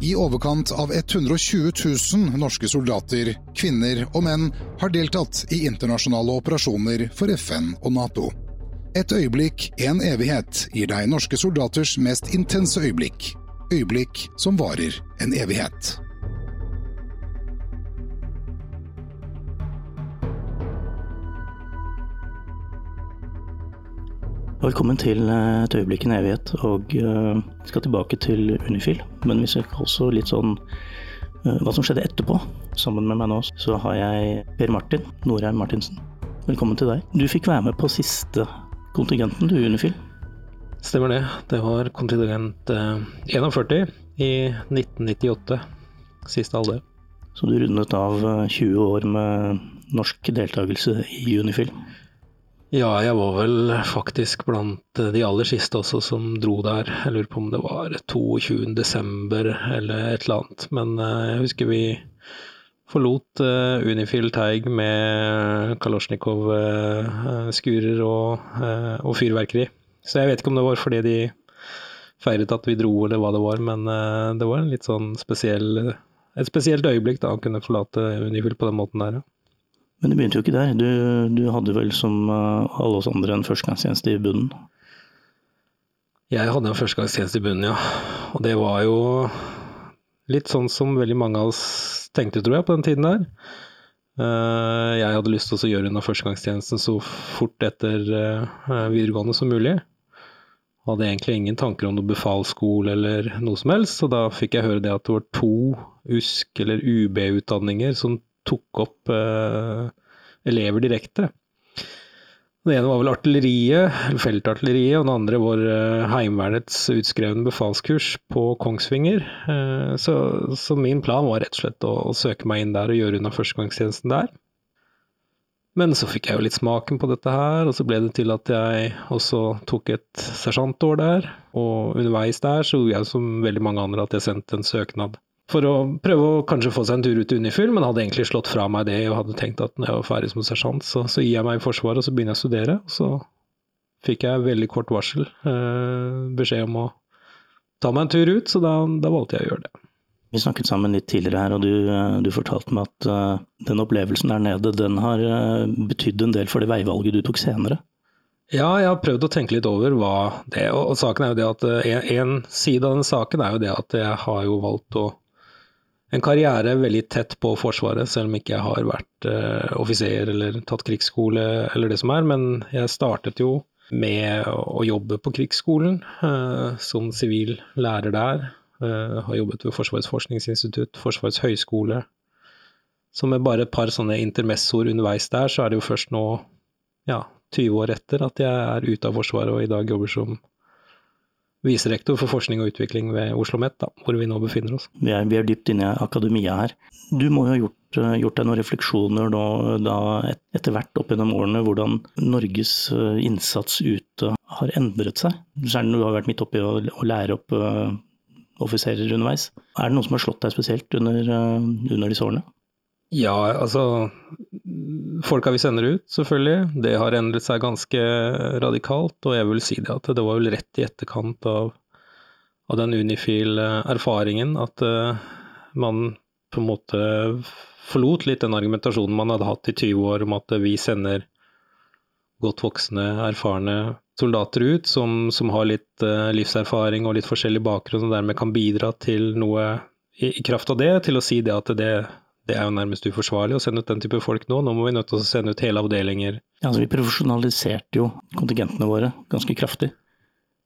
I overkant av 120 000 norske soldater, kvinner og menn har deltatt i internasjonale operasjoner for FN og Nato. Et øyeblikk, en evighet, gir deg norske soldaters mest intense øyeblikk. Øyeblikk som varer en evighet. Velkommen til eh, et øyeblikk i en evighet, og uh, skal tilbake til Unifil. Men vi ser også litt sånn uh, hva som skjedde etterpå. Sammen med meg nå så har jeg Per Martin Norheim Martinsen. Velkommen til deg. Du fikk være med på siste kontingenten du, Unifil. Stemmer det. Det var kontingent uh, 41 i 1998. Siste alder. Så du rundet av 20 år med norsk deltakelse i Unifil? Ja, jeg var vel faktisk blant de aller siste også som dro der. Jeg lurer på om det var 22. desember eller et eller annet. Men eh, jeg husker vi forlot uh, Unifil Teig med Kalosjnikov-skurer og, og, fyrverkeri. Så jeg vet ikke om det var fordi de feiret at vi dro eller hva det var, men det var en litt sånn spesiell, et spesielt øyeblikk da å kunne forlate Unifil på den måten der. Ja. Men det begynte jo ikke der. Du, du hadde vel som eh, alle oss andre en førstegangstjeneste i bunnen? Jeg hadde en førstegangstjeneste i bunnen, ja. Og det var jo litt sånn som veldig mange av oss tenkte, tror jeg, på den tiden der. Eh, jeg hadde lyst til å gjøre unna førstegangstjenesten så fort etter eh, videregående som mulig. Hadde egentlig ingen tanker om noe befalsskole eller noe som helst, så da fikk jeg høre det at det var to USK- eller UB-utdanninger som tok opp eh, elever direkte. Den ene var vel artilleriet, feltartilleriet, og den andre var eh, Heimevernets utskrevne befalskurs på Kongsvinger. Eh, så, så, min plan var rett og slett å, å søke meg inn der og gjøre unna førstegangstjenesten der. Men så fikk jeg jo litt smaken på dette her, og så ble det til at jeg også tok et sersjantår der. Og underveis der så gjorde jeg som veldig mange andre at jeg sendte en søknad for å prøve å kanskje få seg en tur ut i Unifil, men hadde egentlig slått fra meg det og hadde tenkt at når jeg var ferdig som sersjant, så, så, gir jeg meg i Forsvaret og så begynner jeg å studere. Og så fikk jeg veldig kort varsel eh, beskjed om å ta meg en tur ut, så da, da, valgte jeg å gjøre det. Vi snakket sammen litt tidligere her, og du, eh, du fortalte meg at uh, den opplevelsen der nede, den har uh, betydd en del for det veivalget du tok senere? Ja, jeg har prøvd å tenke litt over hva det og, og saken er jo det at en, en side av den saken er jo det at jeg har jo valgt å en karriere veldig tett på Forsvaret, selv om ikke jeg har vært uh, offiser eller tatt krigsskole eller det som er. Men jeg startet jo med å jobbe på krigsskolen uh, som sivil lærer der. Uh, har jobbet ved Forsvarets forskningsinstitutt, Forsvarets høgskole. Så med bare et par sånne intermessoer underveis der, så er det jo først nå, ja, 20 år etter at jeg er ute av Forsvaret og i dag jobber som viserektor for forskning og utvikling ved Oslo OsloMet, hvor vi nå befinner oss. Vi er, vi er, dypt inne i akademia her. Du må jo ha gjort, eh, gjort deg noen refleksjoner da, da, etter hvert opp gjennom årene, hvordan Norges eh, innsats ute har endret seg? Særlig når du har vært midt oppi å, å lære opp uh, offiserer underveis. Er det noe som har slått deg spesielt under, uh, under disse årene? Ja, altså Folka vi sender ut, selvfølgelig. Det har endret seg ganske radikalt. Og jeg vil si det at det var vel rett i etterkant av, av den Unifil-erfaringen at uh, man på en måte forlot litt den argumentasjonen man hadde hatt i 20 år om at vi sender godt voksne, erfarne soldater ut som, som har litt uh, livserfaring og litt forskjellig bakgrunn, og dermed kan bidra til noe i, i kraft av det, til å si det at det det er jo nærmest uforsvarlig å sende ut den type folk nå. Nå må vi nødt til å sende ut hele avdelinger. Ja, altså Vi profesjonaliserte jo kontingentene våre ganske kraftig.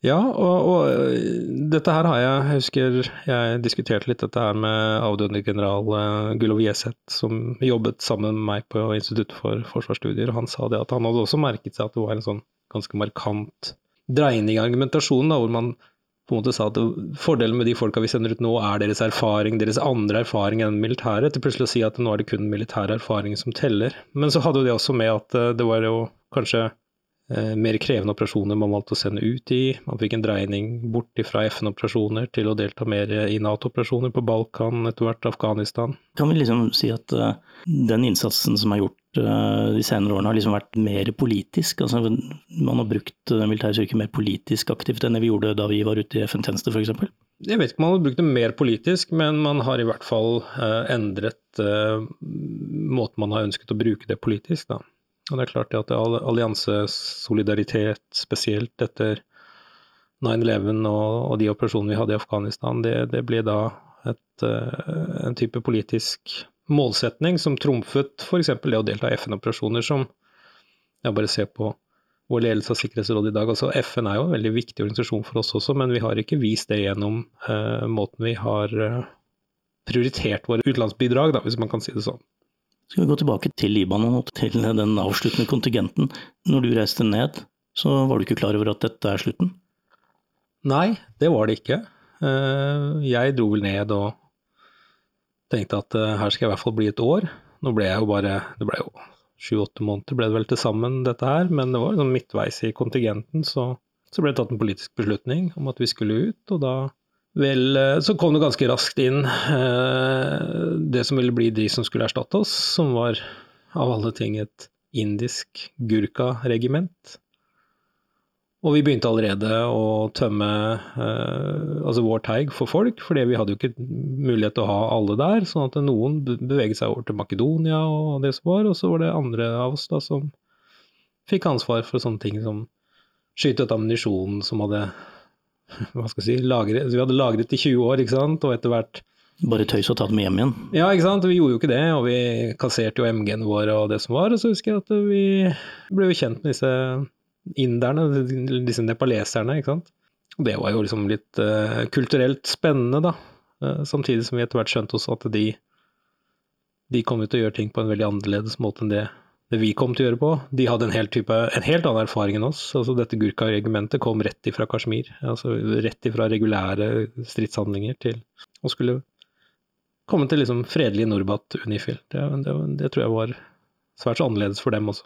Ja, og, og, øh, dette her har jeg Jeg husker jeg diskuterte litt dette her med avdøde general Gullov Jeseth, som jobbet sammen med meg på Institutt for forsvarsstudier. Han sa det at han hadde også merket seg at det var en sånn ganske markant dreining i argumentasjonen, da, hvor man på en måte sa at fordelen med de folka vi sender ut nå, er deres erfaring, deres andre erfaring enn militære, til plutselig å si at nå er det kun militær erfaring som teller. Men så hadde jo det også med at eh, det var jo kanskje Eh, mer krevende operasjoner man valgte å sende ut i. Man fikk en dreining bort fra FN-operasjoner til å delta mer i Nato-operasjoner på Balkan, etter hvert Afghanistan. Kan vi liksom si at uh, den innsatsen som er gjort de senere årene har liksom vært mer politisk? Altså man har brukt den militære styrker mer politisk aktivt enn vi gjorde da vi var ute i FN-tjeneste f.eks.? Jeg vet ikke om man har brukt det mer politisk, men man har i hvert fall eh, endret eh, måten man har ønsket å bruke det politisk. Da. Og det er klart at alliansesolidaritet, spesielt etter 9-11 og, og, de operasjonene vi hadde i Afghanistan, det, det ble da et, uh, en type politisk målsetning som trumfet f.eks. det å delta i FN-operasjoner, som jeg bare ser på vår ledelse av Sikkerhetsrådet i dag. Altså FN er jo en veldig viktig organisasjon for oss også, men vi har ikke vist det gjennom uh, måten vi har uh, prioritert våre utenlandsbidrag, da, hvis man kan si det sånn. Skal vi gå tilbake til Libanon og til den avsluttende kontingenten. Når du reiste ned, så var du ikke klar over at dette er slutten? Nei, det var det ikke. Eh, jeg dro vel ned og tenkte at eh, her skal jeg i hvert fall bli et år. Nå ble jeg jo bare Det ble jo sju-åtte måneder ble det vel til sammen, dette her. Men det var liksom midtveis i kontingenten, så, så ble det tatt en politisk beslutning om at vi skulle ut. Og da Vel, eh, så kom det ganske raskt inn eh, det som ville bli de som skulle erstatte oss, som var av alle ting et indisk gurka-regiment. Og vi begynte allerede å tømme eh, altså vår teig for folk, for vi hadde jo ikke mulighet til å ha alle der. sånn at noen beveget seg over til Makedonia og det som var, og så var det andre av oss da som fikk ansvar for sånne ting som skyte ut ammunisjon som hadde hva skal jeg si, lagret, vi hadde lagret i 20 år, ikke sant, og etter hvert bare tøys og tatt med hjem igjen? Ja, ikke sant. Vi gjorde jo ikke det, og vi kasserte jo MG-en vår og det som var. Og så husker jeg at vi ble jo kjent med disse inderne, disse nepaleserne, ikke sant. Og det var jo liksom litt uh, kulturelt spennende, da. Uh, samtidig som vi etter hvert skjønte oss at de, de kom til å gjøre ting på en veldig annerledes måte enn det det vi kom til å gjøre på. De hadde en helt, type, en helt annen erfaring enn oss. Altså Dette Gurkha-regimentet kom rett ifra Kashmir. altså Rett ifra regulære stridshandlinger til å skulle komme til liksom fredelig Norbat Unifil. Det, det, det, tror jeg var svært så annerledes for dem også.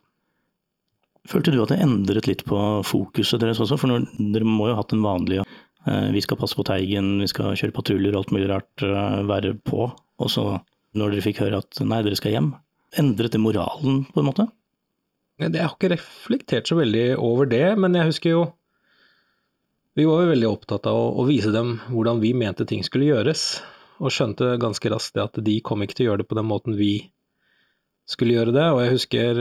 Følte du at det endret litt på fokuset deres også? For når, dere må jo ha hatt den vanlige eh, vi skal passe på Teigen, vi skal kjøre patruljer og alt mulig rart, eh, være på. Og så når dere fikk høre at nei, dere skal hjem, Endret det moralen, på en måte? Jeg har ikke reflektert så veldig over det, men jeg husker jo Vi var jo veldig opptatt av å, å vise dem hvordan vi mente ting skulle gjøres, og skjønte ganske raskt det at de kom ikke til å gjøre det på den måten vi skulle gjøre det. Og jeg husker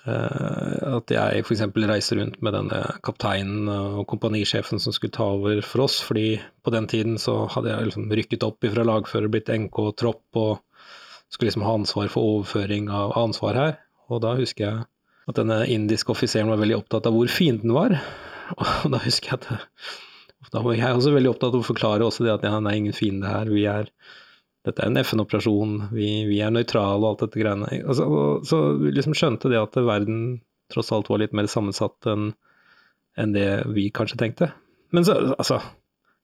at jeg f.eks. reiste rundt med denne kapteinen og kompanisjefen som skulle ta over for oss, fordi på den tiden så hadde jeg liksom rykket opp fra lagfører, blitt NK-tropp og skulle liksom ha ansvar for overføring av ansvar her. Og da husker jeg at denne indiske offiseren var veldig opptatt av hvor fienden var. Og da husker jeg at da var jeg også veldig opptatt av å forklare også det at ja, det er ingen fiende her. vi er dette er en FN-operasjon, vi, vi, er nøytrale og alt dette greiene. Altså, så vi liksom skjønte det at verden tross alt var litt mer sammensatt enn en det vi kanskje tenkte. Men så, altså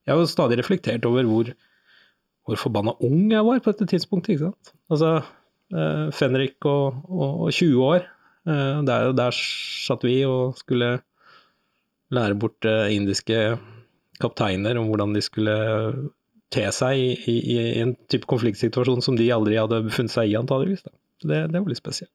Jeg har jo stadig reflektert over hvor hvor forbanna ung jeg var på dette tidspunktet. ikke sant? Altså, eh, Fenrik og, og, og 20 år, eh, der, der, satt vi og skulle lære bort eh, indiske kapteiner om hvordan de skulle te seg i, i, i, en type konfliktsituasjon som de aldri hadde befunnet seg i, antageligvis. Det, det var litt spesielt.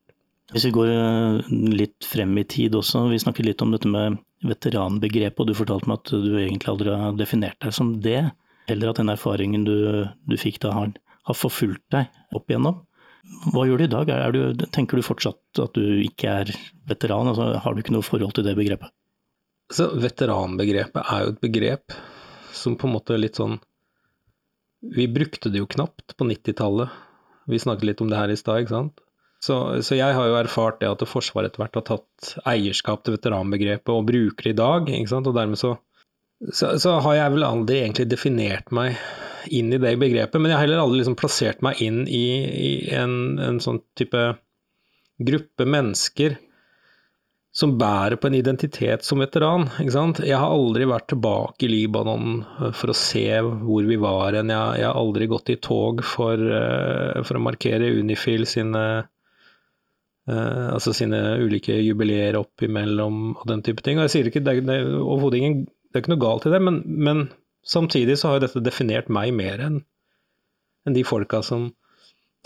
Hvis vi går eh, litt frem i tid også, vi snakket litt om dette med veteranbegrepet, og du fortalte meg at du egentlig aldri har definert deg som det eller at den erfaringen du, du fikk da har, har, forfulgt deg opp igjennom. Hva gjør du i dag? Du, tenker du fortsatt at du ikke er veteran? Altså, har du ikke noe forhold til det begrepet? Så veteranbegrepet er jo et begrep som på en måte litt sånn Vi brukte det jo knapt på 90-tallet. Vi snakket litt om det her i stad, ikke sant. Så, så, jeg har jo erfart det at Forsvaret etter hvert har tatt eierskap til veteranbegrepet og bruker det i dag. ikke sant? Og dermed så så, så, har jeg vel aldri egentlig definert meg inn i det begrepet. Men jeg har heller aldri liksom plassert meg inn i, i en, en, sånn type gruppe mennesker som bærer på en identitet som veteran. ikke sant? Jeg har aldri vært tilbake i Libanon eh, for å se hvor vi var hen. Jeg, jeg, har aldri gått i tog for, uh, for å markere Unifil sine uh, altså sine ulike jubileer opp imellom og den type ting. Og jeg sier ikke, Det er overhodet ingen det er ikke noe galt i det, men, men samtidig så har jo dette definert meg mer enn en de folka som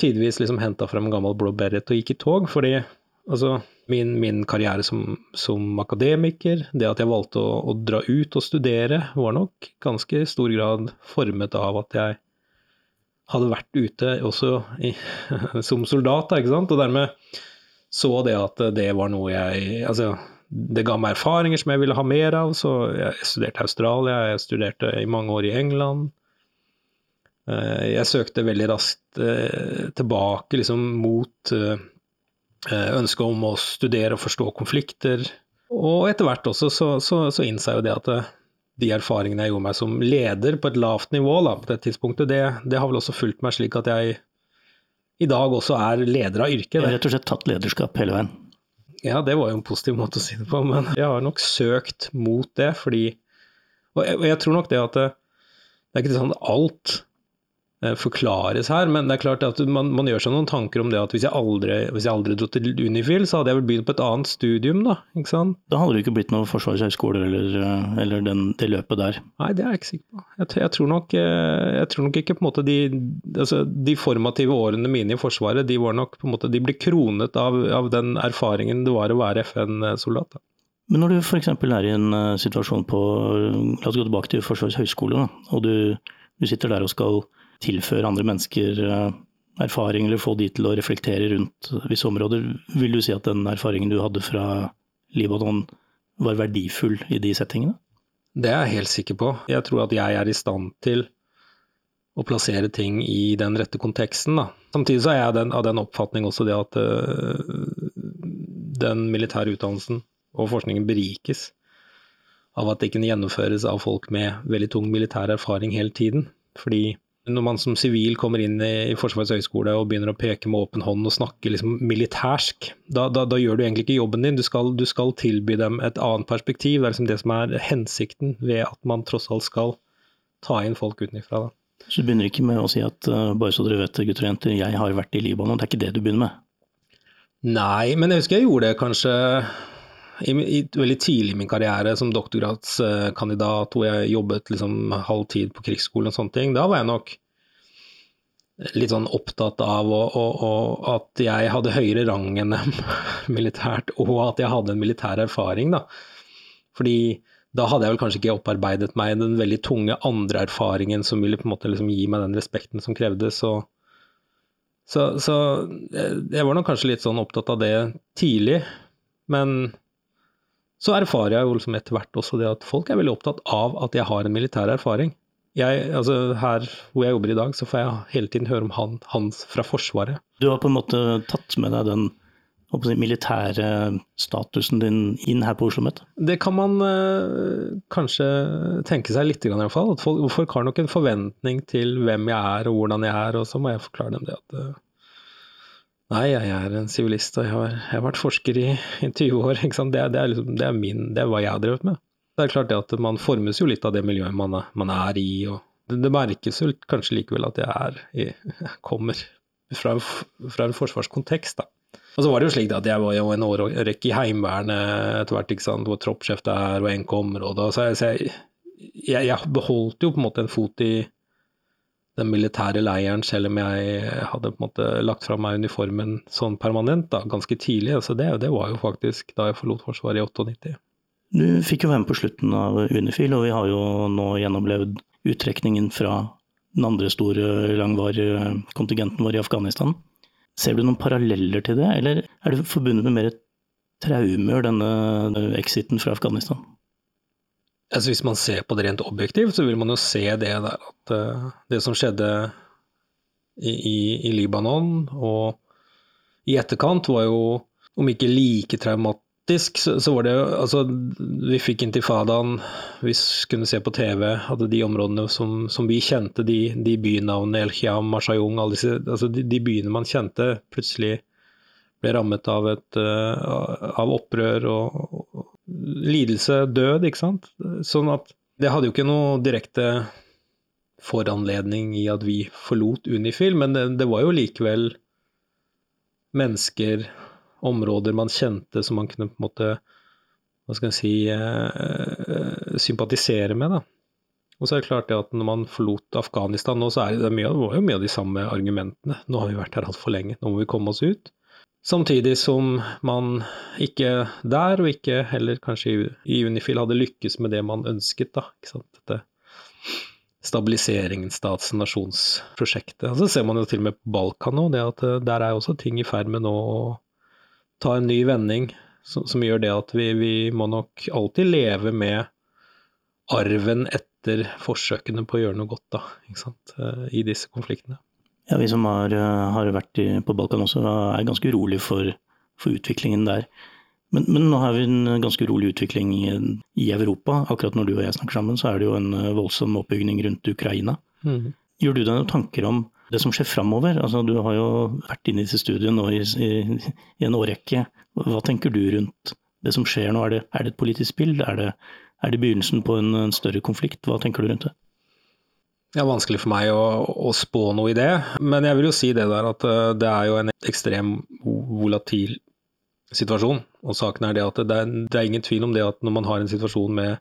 tidvis liksom henta frem en gammel blå beret og gikk i tog. Fordi altså, min, min karriere som, som, akademiker, det at jeg valgte å, å, dra ut og studere, var nok ganske i stor grad formet av at jeg hadde vært ute også i, som soldat, ikke sant? og dermed så det at det var noe jeg Altså, det ga meg erfaringer som jeg ville ha mer av, så jeg studerte i Australia, jeg studerte i mange år i England. Eh, jeg søkte veldig raskt eh, tilbake liksom mot eh, ønsket om å studere og forstå konflikter. Og etter hvert også så, så, så innså jeg jo det at eh, de erfaringene jeg gjorde meg som leder på et lavt nivå da, på det tidspunktet, det, det, har vel også fulgt meg slik at jeg i dag også er leder av yrket. Jeg har rett og slett tatt lederskap hele veien? Ja, det var jo en positiv måte å si det på, men jeg har nok søkt mot det fordi Og jeg, og jeg tror nok det at det, det er ikke sånn at alt Eh, forklares her. Men det er klart at man, man, gjør seg noen tanker om det at hvis jeg aldri, hvis jeg aldri dro til Unifil, så hadde jeg vel begynt på et annet studium, da. ikke sant? Da hadde det ikke blitt noen forsvarshøyskole eller, eh, eller den, det løpet der? Nei, det er jeg ikke sikker på. Jeg, jeg, tror, nok, eh, jeg tror, nok, ikke på en måte de, altså, de formative årene mine i Forsvaret, de var nok på en måte, de ble kronet av, av den erfaringen det var å være FN-soldat. Men når du f.eks. er i en situasjon på La oss gå tilbake til Forsvarets høgskole, og du, du sitter der og skal tilføre andre mennesker eh, erfaring, eller få de til å reflektere rundt visse områder. Vil du si at den erfaringen du hadde fra Libanon var verdifull i de settingene? Det er jeg helt sikker på. Jeg tror at jeg er i stand til å plassere ting i den rette konteksten. Da. Samtidig så er jeg den, av den oppfatning også det at uh, den militære utdannelsen og forskningen berikes av at det ikke gjennomføres av folk med veldig tung militær erfaring hele tiden. Fordi når man som sivil kommer inn i Forsvarets høgskole og begynner å peke med åpen hånd og snakke liksom militærsk, da, da, da, gjør du egentlig ikke jobben din. Du skal, du skal, tilby dem et annet perspektiv. Det er liksom det som er hensikten ved at man tross alt skal ta inn folk utenfra. Så du begynner ikke med å si at uh, bare så dere vet det, gutter og jenter, jeg har vært i Libanon. Det er ikke det du begynner med? Nei, men jeg husker jeg gjorde det kanskje i, i, veldig tidlig i min karriere som doktorgradskandidat, hvor jeg jobbet liksom halv tid på krigsskolen og sånne ting, da var jeg nok litt sånn opptatt av å, å, å, at jeg hadde høyere rang enn dem militært, og at jeg hadde en militær erfaring. da. Fordi da hadde jeg vel kanskje ikke opparbeidet meg den veldig tunge andre erfaringen som ville på en måte liksom gi meg den respekten som krevdes. og så, så jeg var nok kanskje litt sånn opptatt av det tidlig. Men så erfarer jeg jo liksom etter hvert også det at folk er veldig opptatt av at jeg har en militær erfaring. Jeg, altså her hvor jeg jobber i dag, så får jeg hele tiden høre om han, hans fra Forsvaret. Du har på en måte tatt med deg den si, militære statusen din inn her på Oslo OsloMet? Det kan man øh, kanskje tenke seg litt, i hvert fall. At folk, folk, har nok en forventning til hvem jeg er og hvordan jeg er, og så må jeg forklare dem det at øh, Nei, jeg er en sivilist, og jeg har, jeg har, vært forsker i, i 20 år. Det er, det, er liksom, det, er min, det er hva jeg har drevet med. Det er klart det at man formes jo litt av det miljøet man er, man er i. og det, merkes jo kanskje likevel at jeg er i, kommer fra, fra, en forsvarskontekst. da. Og så var det jo slik at jeg var jo en årrekke i Heimevernet etter hvert, ikke sant, hvor troppssjef der og NK-området. Så, jeg, så jeg, jeg beholdt jo på en måte en fot i den militære leiren, selv om jeg hadde på en måte lagt fra meg uniformen sånn permanent da, ganske tidlig. Så det, det, var jo faktisk da jeg forlot Forsvaret i 98. Du fikk jo være med på slutten av Unifil, og vi har jo nå gjennomlevd uttrekningen fra den andre store langvarige kontingenten vår i Afghanistan. Ser du noen paralleller til det, eller er det forbundet med mer traumer, denne exiten fra Afghanistan? Altså Hvis man ser på det rent objektivt, så vil man jo se det der at uh, det som skjedde i, i, i, Libanon og i etterkant, var jo om ikke like traumatisk, så, så var det jo Altså, vi fikk intifadaen, vi kunne se på TV, at de områdene som, som vi kjente, de, de bynavnene, El Khiam, Mashayung, alle disse altså de, de, byene man kjente, plutselig ble rammet av, et, uh, av opprør og lidelse, død, ikke sant. Sånn at det hadde jo ikke noe direkte foranledning i at vi forlot Unifil, men det, det, var jo likevel mennesker, områder man kjente som man kunne på en måte hva skal jeg si eh, sympatisere med. da. Og så er det klart det at når man forlot Afghanistan nå, så er det, mye, det var jo mye av de samme argumentene. Nå har vi vært her altfor lenge, nå må vi komme oss ut. Samtidig som man ikke der, og ikke heller kanskje i Unifil, hadde lykkes med det man ønsket. da, ikke sant? Dette stabiliseringen, stats- og nasjonsprosjektet. Og så ser man jo til og med på Balkan nå, det at eh, der er også ting i ferd med nå å ta en ny vending, som, som gjør det at vi, vi, må nok alltid leve med arven etter forsøkene på å gjøre noe godt da, ikke sant? Eh, i disse konfliktene. Ja, Vi som har, eh, har vært i, på Balkan også, er ganske urolig for, for utviklingen der. Men, men, nå har vi en ganske urolig utvikling i, i, Europa. Akkurat når du og jeg snakker sammen, så er det jo en eh, voldsom oppbygging rundt Ukraina. Mm. Gjør du deg noen tanker om det som skjer framover? Altså, du har jo vært inne i disse studiene nå i, i, i, en årrekke. Hva tenker du rundt det som skjer nå? Er det, er det et politisk spill? Er det, er det begynnelsen på en, en større konflikt? Hva tenker du rundt det? Det er vanskelig for meg å, å, spå noe i det, men jeg vil jo si det der at eh, det er jo en ekstrem volatil situasjon. Og saken er det at det er, det er, ingen tvil om det at når man har en situasjon med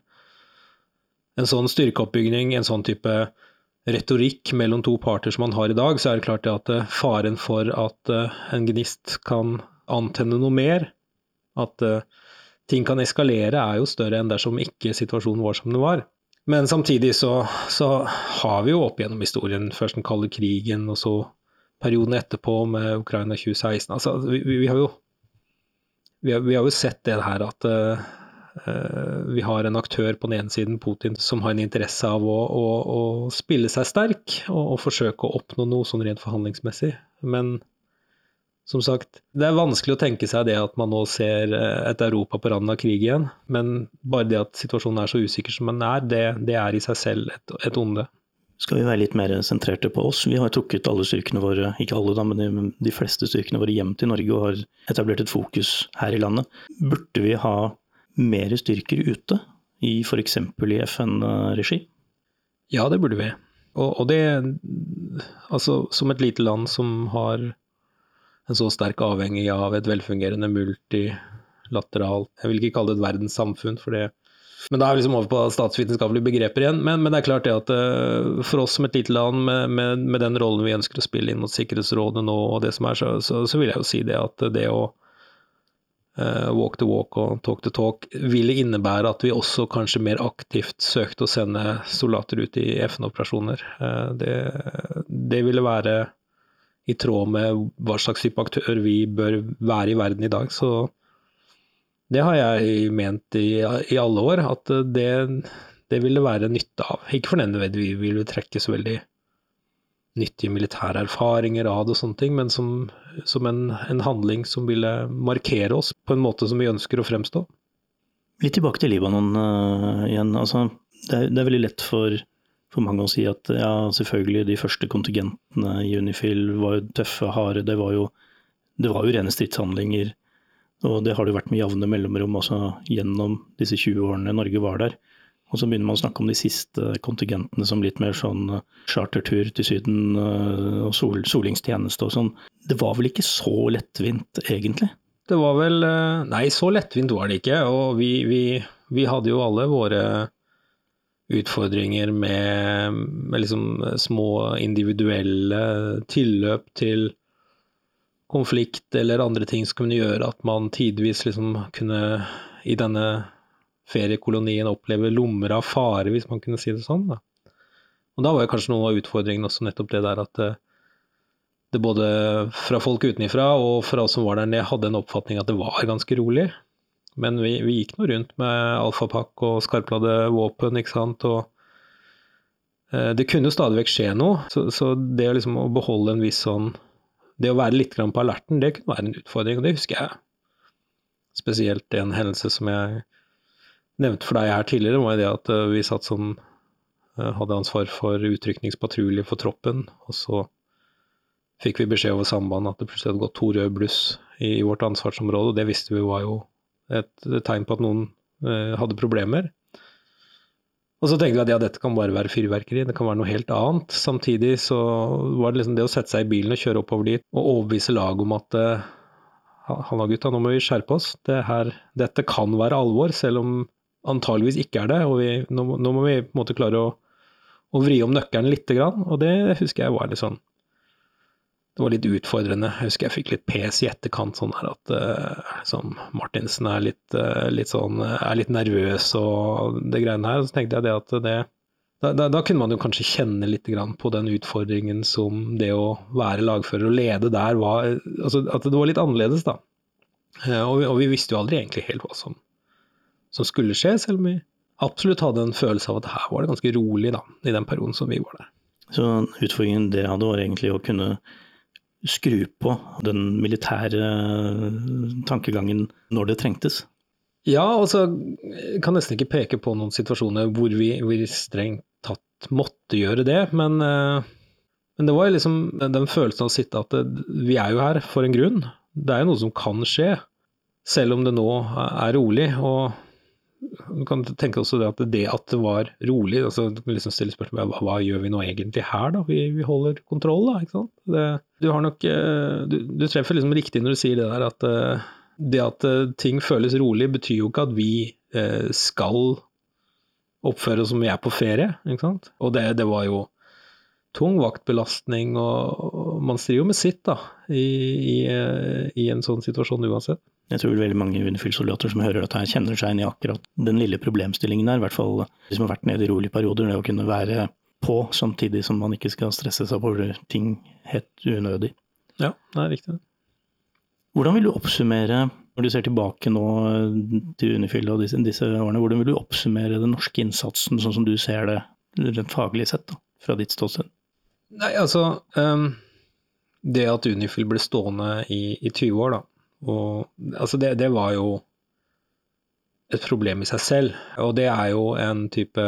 en sånn styrkeoppbygging, en sånn type retorikk mellom to parter som man har i dag, så er det klart det at eh, faren for at eh, en gnist kan antenne noe mer, at ting kan eskalere, er jo større enn dersom ikke situasjonen var som den var. Men samtidig så, så, har vi jo opp gjennom historien først den kalde krigen, og så perioden etterpå med Ukraina 2016. Altså, vi, vi, har jo, vi, har, vi, har jo sett det her at uh, vi har en aktør på den ene siden, Putin, som har en interesse av å, å, å spille seg sterk og, og, forsøke å oppnå noe sånn rent forhandlingsmessig. Men som sagt, det er vanskelig å tenke seg det at man nå ser eh, et Europa på randen av krig igjen, men bare det at situasjonen er så usikker som den er, det, det er i seg selv et, et, onde. Skal vi være litt mer sentrerte på oss? Vi har trukket alle styrkene våre, ikke alle da, men de, de fleste styrkene våre hjem til Norge og har etablert et fokus her i landet. Burde vi ha mer styrker ute, i f.eks. i FN-regi? Ja, det burde vi. Og, og det, altså som et lite land som har en så sterk avhengig av et velfungerende multilateralt Jeg vil ikke kalle det et verdenssamfunn, for det men da er vi liksom over på statsvitenskapelige begreper igjen. Men, men, det er klart det at uh, for oss som et lite land med, med, med, den rollen vi ønsker å spille inn mot Sikkerhetsrådet nå, og det som er, så, så, så vil jeg jo si det at det å uh, walk the walk og talk the talk ville innebære at vi også kanskje mer aktivt søkte å sende soldater ut i FN-operasjoner. Uh, det, det ville være i tråd med hva slags type aktør vi bør være i verden i dag. Så det har jeg ment i, i alle år, at det, det ville være nytte av. Ikke for nødvendigvis vi vil trekke så veldig nyttige militære erfaringer av det og sånne ting, men som, som en, en, handling som ville markere oss på en måte som vi ønsker å fremstå. Litt tilbake til Libanon uh, igjen. Altså, det, er, det er veldig lett for for mange å si at ja, selvfølgelig de første kontingentene i Unifil var jo tøffe, harde. Det var jo, det var jo rene stridshandlinger. Og det har det vært med jevne mellomrom også gjennom disse 20 årene Norge var der. Og så begynner man å snakke om de siste kontingentene som litt mer sånn chartertur til Syden øh, og sol, solingstjeneste og sånn. Det var vel ikke så lettvint, egentlig? Det var vel øh, Nei, så lettvint var det ikke. Og vi, vi, vi hadde jo alle våre utfordringer med, med liksom små individuelle tilløp til konflikt eller andre ting som kunne gjøre at man tidvis liksom kunne i denne feriekolonien oppleve lommer av fare, hvis man kunne si det sånn. Da. Og da var jo kanskje noen av utfordringene også nettopp det der at det, det både fra folk utenifra og fra oss som var der nede, hadde en oppfatning at det var ganske rolig. Men vi, vi gikk nå rundt med alfapakk og skarpladde våpen, ikke sant. Og eh, det kunne stadig vekk skje noe. Så, så det liksom å beholde en viss sånn Det å være litt på alerten, det kunne være en utfordring, og det husker jeg. Spesielt en hendelse som jeg nevnte for deg her tidligere, var det at eh, vi satt som eh, hadde ansvar for utrykningspatrulje for troppen, og så fikk vi beskjed over sambandet at det plutselig hadde gått to røde bluss i vårt ansvarsområde, og det visste vi var jo et, tegn på at noen eh, hadde problemer. Og så tenkte vi at ja, dette kan bare være fyrverkeri, det kan være noe helt annet. Samtidig så var det liksom det å sette seg i bilen og kjøre oppover dit og overbevise laget om at eh, Halla gutta, nå må vi skjerpe oss. Det her, dette kan være alvor, selv om antageligvis ikke er det. Og vi, nå, nå, må vi på en måte klare å, å vri om nøkkelen lite grann. Og det husker jeg var litt sånn det var litt utfordrende. Jeg husker jeg fikk litt pes i etterkant, sånn her at uh, liksom Martinsen er litt, uh, litt, sånn, er litt nervøs og det greiene her. Så tenkte jeg det at det da, da, da, kunne man jo kanskje kjenne litt på den utfordringen som det å være lagfører og lede der var altså At det var litt annerledes, da. Og, vi, og, vi, visste jo aldri egentlig helt hva som, som skulle skje, selv om vi absolutt hadde en følelse av at her var det ganske rolig da, i den perioden som vi var der. Så utfordringen det hadde var egentlig å kunne skru på den militære tankegangen når det trengtes? Ja, altså kan nesten ikke peke på noen situasjoner hvor vi, vi strengt tatt måtte gjøre det, men, eh, men, det var liksom den følelsen av å sitte at vi er jo her for en grunn. Det er jo noe som kan skje, selv om det nå er rolig. og du kan tenke også det at det at det var rolig altså Du kan liksom stille spørsmål hva, hva gjør vi nå egentlig her, da? Vi, vi holder kontroll, da. ikke sant? Det, du har nok eh, du, du, treffer liksom riktig når du sier det der at eh, det at eh, ting føles rolig, betyr jo ikke at vi skal oppføre oss som vi er på ferie. ikke sant? Og det, det var jo tung vaktbelastning, og man strir jo med sitt da, i, i, i en sånn situasjon uansett. Jeg tror veldig mange UNIFIL-soldater som hører dette her, kjenner seg inn i akkurat den lille problemstillingen der. I hvert fall de som har vært nede i rolige perioder. Det å kunne være på samtidig som man ikke skal stresse seg over ting helt unødig. Ja, det er riktig. Hvordan vil du oppsummere, når du ser tilbake nå til UNIFIL og disse, disse årene, hvordan vil du oppsummere den norske innsatsen sånn som du ser det rent faglig sett, da, fra ditt ståsted? Nei, altså um, Det at Unifil ble stående i, i 20 år, da, og, altså det, det, var jo et problem i seg selv. Og det er jo en type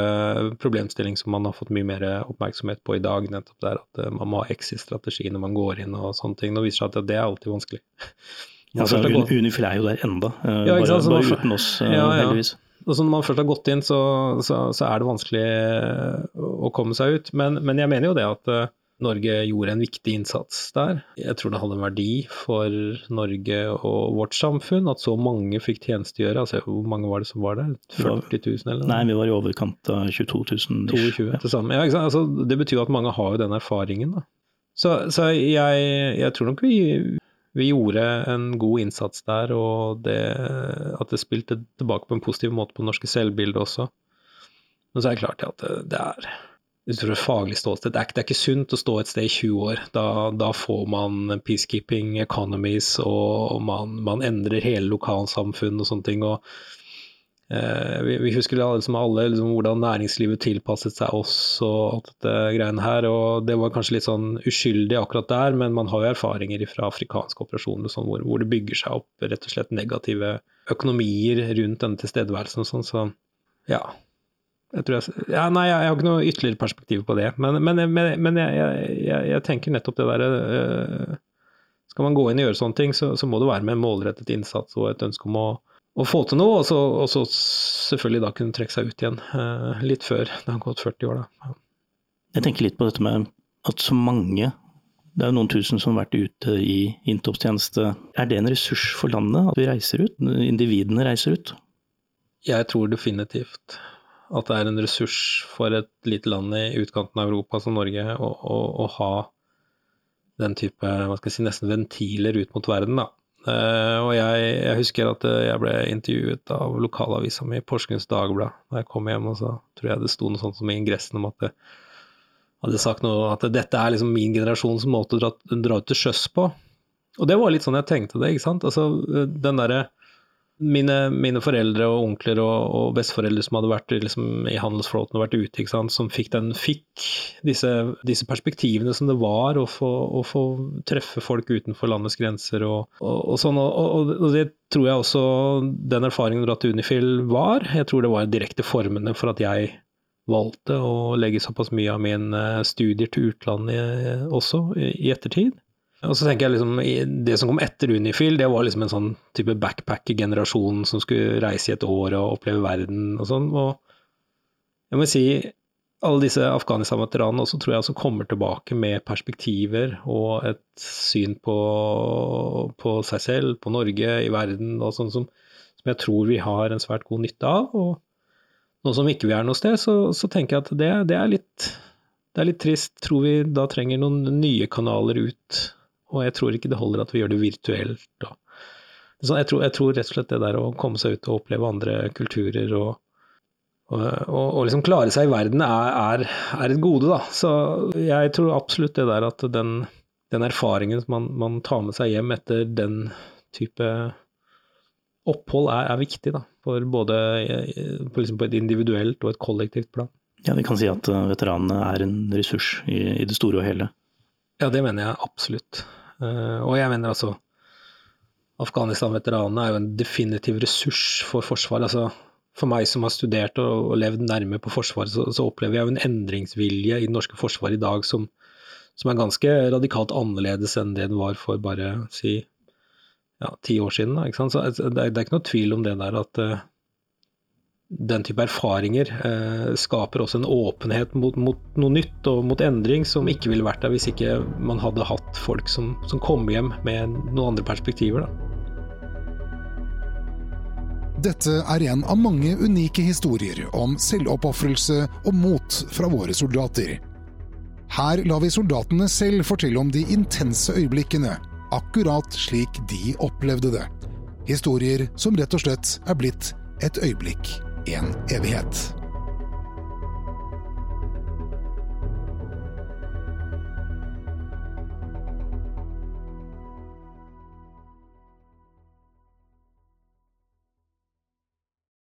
problemstilling som man har fått mye mer oppmerksomhet på i dag. Nettopp der at eh, man må ha exit-strategi når man går inn og sånne ting. Nå viser det seg at det er alltid vanskelig. Ja, altså, Unifil er jo der enda, uh, ja, bare, bare man, uten oss, uh, ja, heldigvis. Og så når man først har gått inn, så, så, så, er det vanskelig å komme seg ut. Men, men jeg mener jo det at Norge gjorde en viktig innsats der. Jeg tror det hadde en verdi for Norge og vårt samfunn at så mange fikk tjenestegjøre. Altså, hvor mange var det som var der? 40 000 eller noe? Nei, vi var i overkant av 22 000. 22 ja. Ja, altså, det betyr at mange har jo den erfaringen. Da. Så, så jeg, jeg, tror nok vi, vi, gjorde en god innsats der, og det, at det spilte tilbake på en positiv måte på det norske selvbildet også. Men så er det klart at det, det er ut fra faglig ståsted. Det er, det er, ikke sunt å stå et sted i 20 år. Da, da får man peacekeeping economies, og man, man endrer hele lokalsamfunn og sånne ting. og eh, vi, vi, husker liksom alle liksom, hvordan næringslivet tilpasset seg oss og alt dette greiene her. og Det var kanskje litt sånn uskyldig akkurat der, men man har jo erfaringer fra afrikanske operasjoner sånn, hvor, hvor, det bygger seg opp rett og slett negative økonomier rundt denne tilstedeværelsen og sånn. Så ja, jeg tror jeg, ja, nei, jeg, har ikke noe ytterligere perspektiv på det. Men, men, men, men jeg, jeg, jeg, tenker nettopp det derre øh, Skal man gå inn og gjøre sånne ting, så, så, må det være med en målrettet innsats og et ønske om å, å få til noe. Og så, og så, selvfølgelig da kunne trekke seg ut igjen øh, litt før det har gått 40 år, da. Jeg tenker litt på dette med at så mange det er jo noen tusen som har vært ute i inntopstjeneste. Er det en ressurs for landet at vi reiser ut? Individene reiser ut? Jeg tror definitivt at det er en ressurs for et lite land i utkanten av Europa som Norge å, å, å ha den type hva skal jeg si, nesten ventiler ut mot verden. da. Uh, og jeg, jeg, husker at eh, jeg ble intervjuet av lokalavisa mi, Porsgrunns Dagblad, da jeg kom hjem, og så tror jeg det sto noe sånt som i ingressen om at det hadde sagt noe at dette er liksom min generasjons måte å dra, dra ut til sjøs på. Og det var litt sånn jeg tenkte det, ikke sant. Altså den derre mine, mine, foreldre og onkler og, og besteforeldre som hadde vært liksom, i handelsflåten og vært ute, som fikk, den, fikk disse, disse, perspektivene som det var å få, å få, treffe folk utenfor landets grenser og, og, og sånn. Og, det tror jeg også den erfaringen du har hatt i Unifil var. Jeg tror det var direkte formende for at jeg valgte å legge såpass mye av mine studier til utlandet også i, i ettertid. Og så tenker jeg liksom, Det som kom etter Unifil, det var liksom en sånn type backpacker-generasjon som skulle reise i et år og oppleve verden og sånn. Og jeg må si, alle disse Afghanistan-veteranene også tror jeg også kommer tilbake med perspektiver og et syn på, på seg selv, på Norge, i verden og sånn som, som, jeg tror vi har en svært god nytte av. Og nå som ikke vi er noe sted, så, så tenker jeg at det, det, er litt, det er litt trist. Tror vi da trenger noen nye kanaler ut og jeg tror ikke det holder at vi gjør det virtuelt. Da. så jeg tror, jeg tror, rett og slett det der å komme seg ut og oppleve andre kulturer og, og, og liksom klare seg i verden er, er, er, et gode, da. Så jeg tror absolutt det der at den, den erfaringen som man, man, tar med seg hjem etter den type opphold, er, er viktig. da, for Både på, liksom på et individuelt og et kollektivt plan. Ja, Vi kan si at eh, veteranene er en ressurs i, i det store og hele. Ja, det mener jeg absolutt. Uh, og jeg mener altså Afghanistan-veteranene er jo en definitiv ressurs for Forsvaret. Altså, for meg som har studert og, og levd nærme på Forsvaret, så, så, opplever jeg jo en endringsvilje i det norske forsvaret i dag som, som, er ganske radikalt annerledes enn det det var for bare si ja, ti år siden. Da, så altså, det det er, ikke noe tvil om det der at uh, den type erfaringer eh, skaper også en åpenhet mot, mot, noe nytt og mot endring som ikke ville vært der hvis ikke man hadde hatt folk som, som kom hjem med noen andre perspektiver. Da. Dette er en av mange unike historier om selvoppofrelse og mot fra våre soldater. Her lar vi soldatene selv fortelle om de intense øyeblikkene, akkurat slik de opplevde det. Historier som rett og slett er blitt et øyeblikk, en evighet.